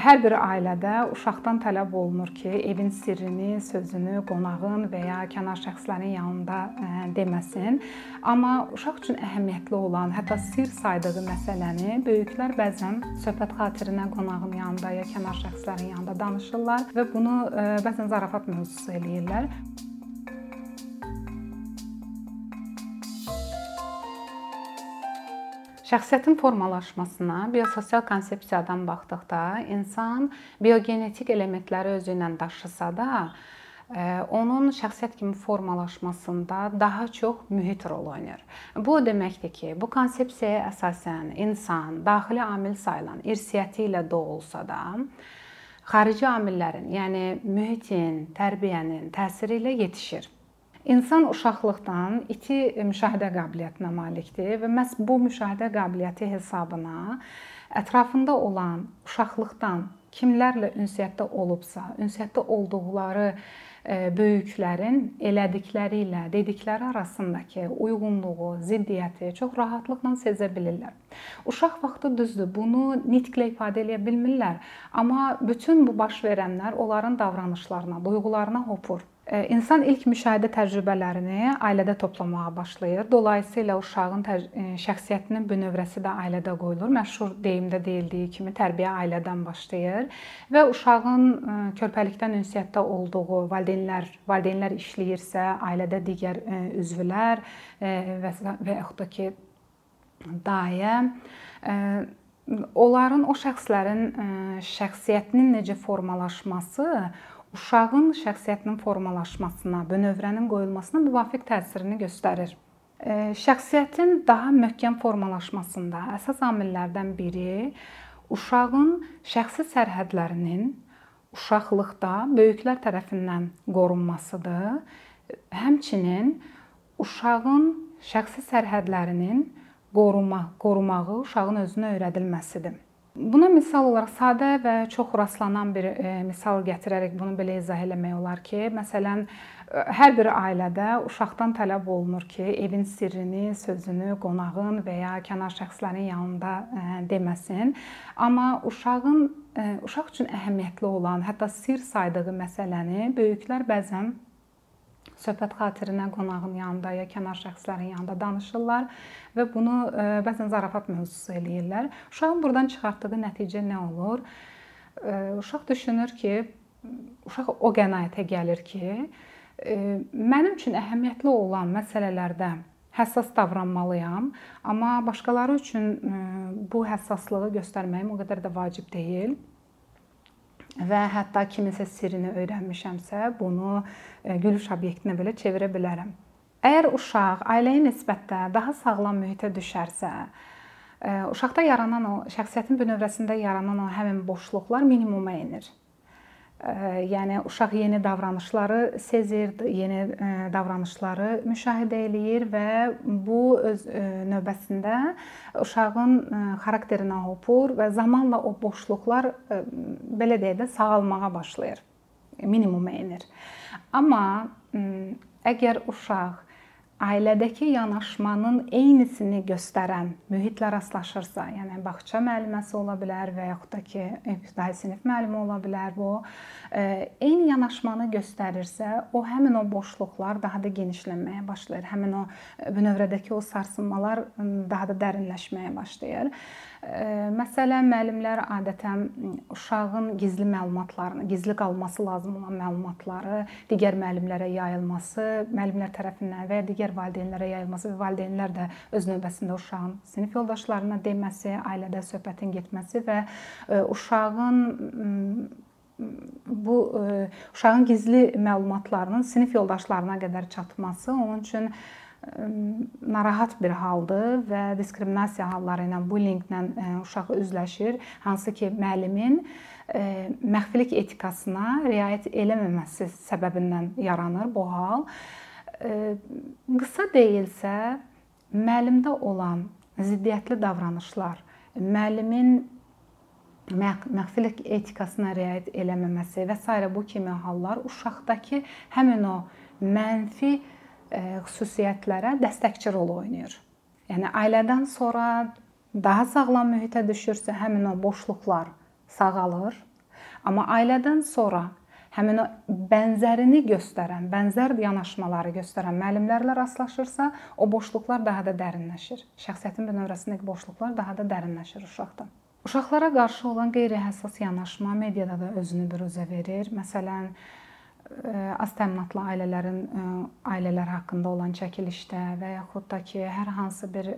Hər bir ailədə uşaqdan tələb olunur ki, evin sirrini, sözünü qonağın və ya kənar şəxslərin yanında deməsin. Amma uşaq üçün əhəmiyyətli olan, hətta sir saydığı məsələni böyüklər bəzən söhbət xatirinə qonağın yanında ya kənar şəxslərin yanında danışırlar və bunu bəzən zarafat mövzusu eləyirlər. Şəxsiyyətin formalaşmasına biososial konsepsiyadan baxdıqda insan biogenetik elementləri özü ilə daşısa da, e, onun şəxsiyyət kimi formalaşmasında daha çox mühit rol oynayır. Bu o deməkdir ki, bu konsepsiyaya əsasən insan daxili amil sayılan irsiyyəti ilə doğulsa da, xarici amillərin, yəni mühitin, tərbiyənin təsiri ilə yetişir. İnsan uşaqlıqdan iti müşahidə qabiliyyətinə malikdir və məhz bu müşahidə qabiliyyəti hesabına ətrafında olan uşaqlıqdan kimlərlə ünsiyyətdə olubsa, ünsiyyətdə olduqları e, böyüklərin elədikləri ilə dedikləri arasındakı uyğunluğu, ziddiyyəti çox rahatlıqla sezə bilirlər. Uşaq vaxtı düzdür, bunu nitqlə ifadə edə bilmirlər, amma bütün bu baş verənlər onların davranışlarına, duyğularına hopur. İnsan ilk müşahidə təcrübələrini ailədə toplamağa başlayır. Dolayısıyla uşağın şəxsiyyətinin bünövrəsi də ailədə qoyulur. Məşhur deyimdə deyildiyi kimi tərbiyə ailədən başlayır və uşağın körpəlikdən ünsiyyətdə olduğu valideynlər, valideynlər işləyirsə, ailədə digər üzvlər və və yaxud da ki dayə onların o şəxslərin şəxsiyyətinin necə formalaşması uşağın şəxsiyyətinin formalaşmasına, bünövrənin qoyulmasına müvafiq təsirini göstərir. Şəxsiyyətin daha möhkəm formalaşmasında əsas amillərdən biri uşağın şəxsi sərhədlərinin uşaqlıqda böyüklər tərəfindən qorunmasıdır. Həmçinin uşağın şəxsi sərhədlərinin qoruma, qorumağı uşağın özünə öyrədilməsidir. Buna misal olaraq sadə və çox rastlanan bir e, misal gətirərək bunu belə izah eləmək olar ki, məsələn, e, hər bir ailədə uşaqdan tələb olunur ki, evin sirrini, sözünü qonağın və ya kənar şəxslərin yanında e, deməsin. Amma uşağın uşaq üçün əhəmiyyətli olan, hətta sir saydığı məsələni böyüklər bəzən söhbət xatirinə qonağın yanında ya kənar şəxslərin yanında danışırlar və bunu e, bəzən zarafat mövzusu eləyirlər. Uşağın burdan çıxartdığı nəticə nə olur? E, uşaq düşünür ki, uşaq o qənaətə gəlir ki, e, mənim üçün əhəmiyyətli olan məsələlərdə həssas davranmalıyam, amma başqaları üçün bu həssaslığı göstərməyim o qədər də vacib deyil və hətta kiminsə sirrini öyrənmişəmsə, bunu e, gülüş obyektinə belə çevirə bilərəm. Əgər uşaq ailəyə nisbətdə daha sağlam mühitə düşərsə, e, uşaqda yaranan o şəxsiyyətin bünövrəsində yaranan o həmin boşluqlar minimuma enir yəni uşaq yeni davranışları sezir, yeni davranışları müşahidə eləyir və bu öz növbəsində uşağın xarakterinə hopur və zamanla o boşluqlar belə deyək də sağalmağa başlayır. Minimuma enir. Amma əgər uşaq ailədəki yanaşmanın eynisini göstərən mühitlə rastlaşırsa, yəni bağça müəlliməsi ola bilər və yaxud da ki, ibtidai sinif müəllimi ola bilər bu, e, eyni yanaşmanı göstərirsə, o həmin o boşluqlar daha da genişlənməyə başlayır. Həmin o bünövrədəki o sarsılmalar daha da dərinləşməyə başlayır. Məsələn, müəllimlər adətən uşağın gizli məlumatlarını, gizli qalması lazım olan məlumatları digər müəllimlərə yayılması, müəllimlər tərəfindən və ya digər valideynlərə yayılması və valideynlər də öz növbəsində uşağın sinif yoldaşlarına deməsi, ailədə söhbətin getməsi və uşağın bu uşağın gizli məlumatlarının sinif yoldaşlarına qədər çatması. Onun üçün narahat bir haldır və diskriminasiya halları ilə, bullyinglə uşaq üzləşir, hansı ki, müəllimin məxfilik etikasına riayət eləməməsi səbəbindən yaranır bu hal. Qısa deyilsə, müəllimdə olan ziddiyyətli davranışlar, müəllimin məxfilik etikasına riayət eləməməsi və s. bu kimi hallar uşaqdakı həmin o mənfi xüsusiyyətlərə dəstəkçi rol oynayır. Yəni ailədən sonra daha sağlam mühitə düşürsə, həmin o boşluqlar sağalır Amma ailədən sonra həmin o bənzərini göstərən, bənzər yanaşmaları göstərən müəllimlərlə rastlaşırsa, o boşluqlar daha da dərinləşir. Şəxsiyyətin bünövrəsindəki boşluqlar daha da dərinləşir uşaqda. Uşaqlara qarşı olan qeyri-həssas yanaşma mediada da özünü büruzə verir. Məsələn, az təminatlı ailələrin ailələr haqqında olan çəkilişdə və yaxud da ki, hər hansı bir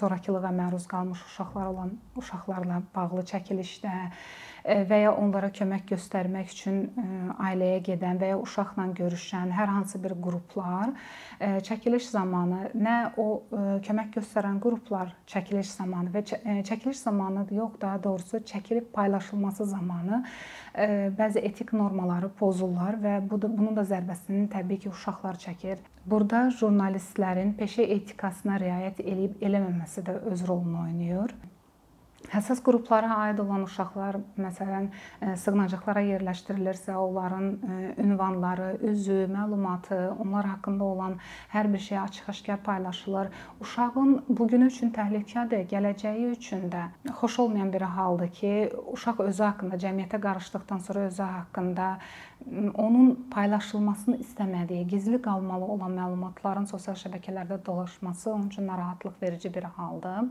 zorakılığa məruz qalmış uşaqlar olan uşaqlarla bağlı çəkilişdə və ya onlara kömək göstərmək üçün ailəyə gedən və ya uşaqla görüşən hər hansı bir qruplar çəkiliş zamanı nə o kömək göstərən qruplar çəkiliş zamanı və çəkiliş zamanı yox, daha doğrusu çəkilib paylaşılması zamanı bəzi etik normaları pozurlar və bu da bunun da zərbəsini təbii ki, uşaqlar çəkir. Burada jurnalistlərin peşə etikasına riayət eləyib eləməməsi də öz rolunu oynayır. Həssas qruplara aid olan uşaqlar, məsələn, e, sığınacaqlara yerləşdirilirsə, onların e, ünvanları, üzü, məlumatı, onlar haqqında olan hər bir şey açıq-aşkar paylaşılır. Uşağın bu gün üçün təhlükədir, gələcəyi üçün də xoş olmayan bir haldır ki, uşaq özü haqqında, cəmiyyətə qarışdıqdan sonra özü haqqında onun paylaşılmasını istəmədiyi, gizli qalmalı olan məlumatların sosial şəbəkələrdə dolaşması onun üçün narahatlıq verici bir haldır.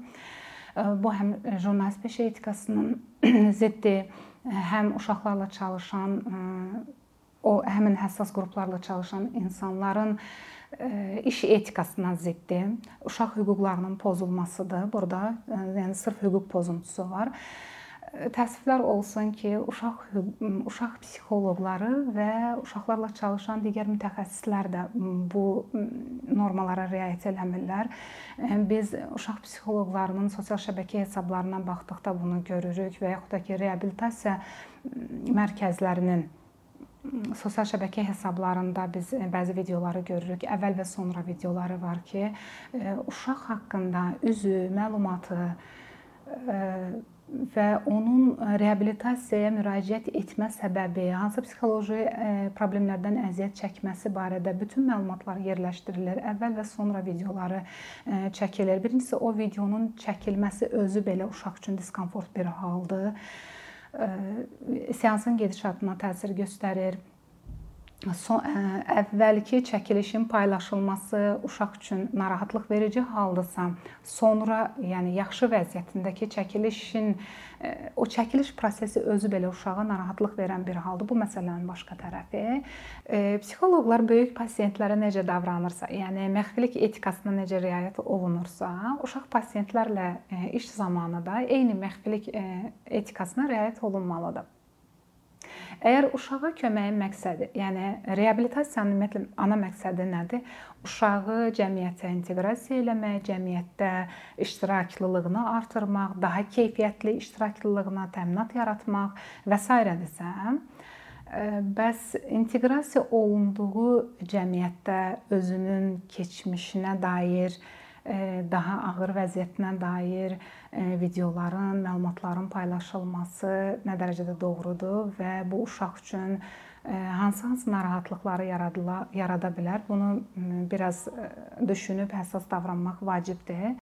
Bu həm jurnalist peşə etikasının ziddi, həm uşaqlarla çalışan, o həmin həssas qruplarla çalışan insanların iş etikasına ziddir. Uşaq hüquqlarının pozulmasıdır. Burada yəni sırf hüquq pozuntusu var təəssüflər olsun ki, uşaq uşaq psixoloqları və uşaqlarla çalışan digər mütəxəssislər də bu normalara riayət eləmirlər. Biz uşaq psixoloqlarının sosial şəbəkə hesablarına baxdıqda bunu görürük və yaxud da ki, reabilitasiya mərkəzlərinin sosial şəbəkə hesablarında biz bəzi videoları görürük. Əvvəl və sonra videoları var ki, uşaq haqqında üzü, məlumatı və onun e, reabilitasiyaya müraciət etmə səbəbi, hansı psixoloji e, problemlərdən əziyyət çəkməsi barədə bütün məlumatlar yerləşdirilir. Əvvəl və sonra videoları e, çəkilir. Birincisi o videonun çəkilməsi özü belə uşaq üçün diskomfort bir haldır. Seansın gedişatına təsir göstərir son əvvəlki çəkilişin paylaşılması uşaq üçün narahatlıq verici haldısa, sonra, yəni yaxşı vəziyyətindəki çəkilişin o çəkiliş prosesi özü belə uşağa narahatlıq verən bir haldır. Bu məsələnin başqa tərəfi. Psixoloqlar böyük pasientlərə necə davranırsa, yəni məxfilik etikasına necə riayət olunursa, uşaq pasientlərlə iş zamanı da eyni məxfilik etikasına riayət olunmalıdır. Əgər uşağa köməyin məqsədi, yəni reabilitasiyanın ümumiyyətlə ana məqsədi nədir? Uşağı cəmiyyətə inteqrasiya eləmək, cəmiyyətdə iştiraklılığını artırmaq, daha keyfiyyətli iştiraklılığına təminat yaratmaq və s.dirsə, bəs inteqrasiya olunduğu cəmiyyətdə özünün keçmişinə dair daha ağır vəziyyətinə dair videoların, məlumatların paylaşılması nə dərəcədə doğrudur və bu uşaq üçün hansı-hansı narahatlıqları yaradıla, yarada bilər? Bunu biraz düşünüb həssas davranmaq vacibdir.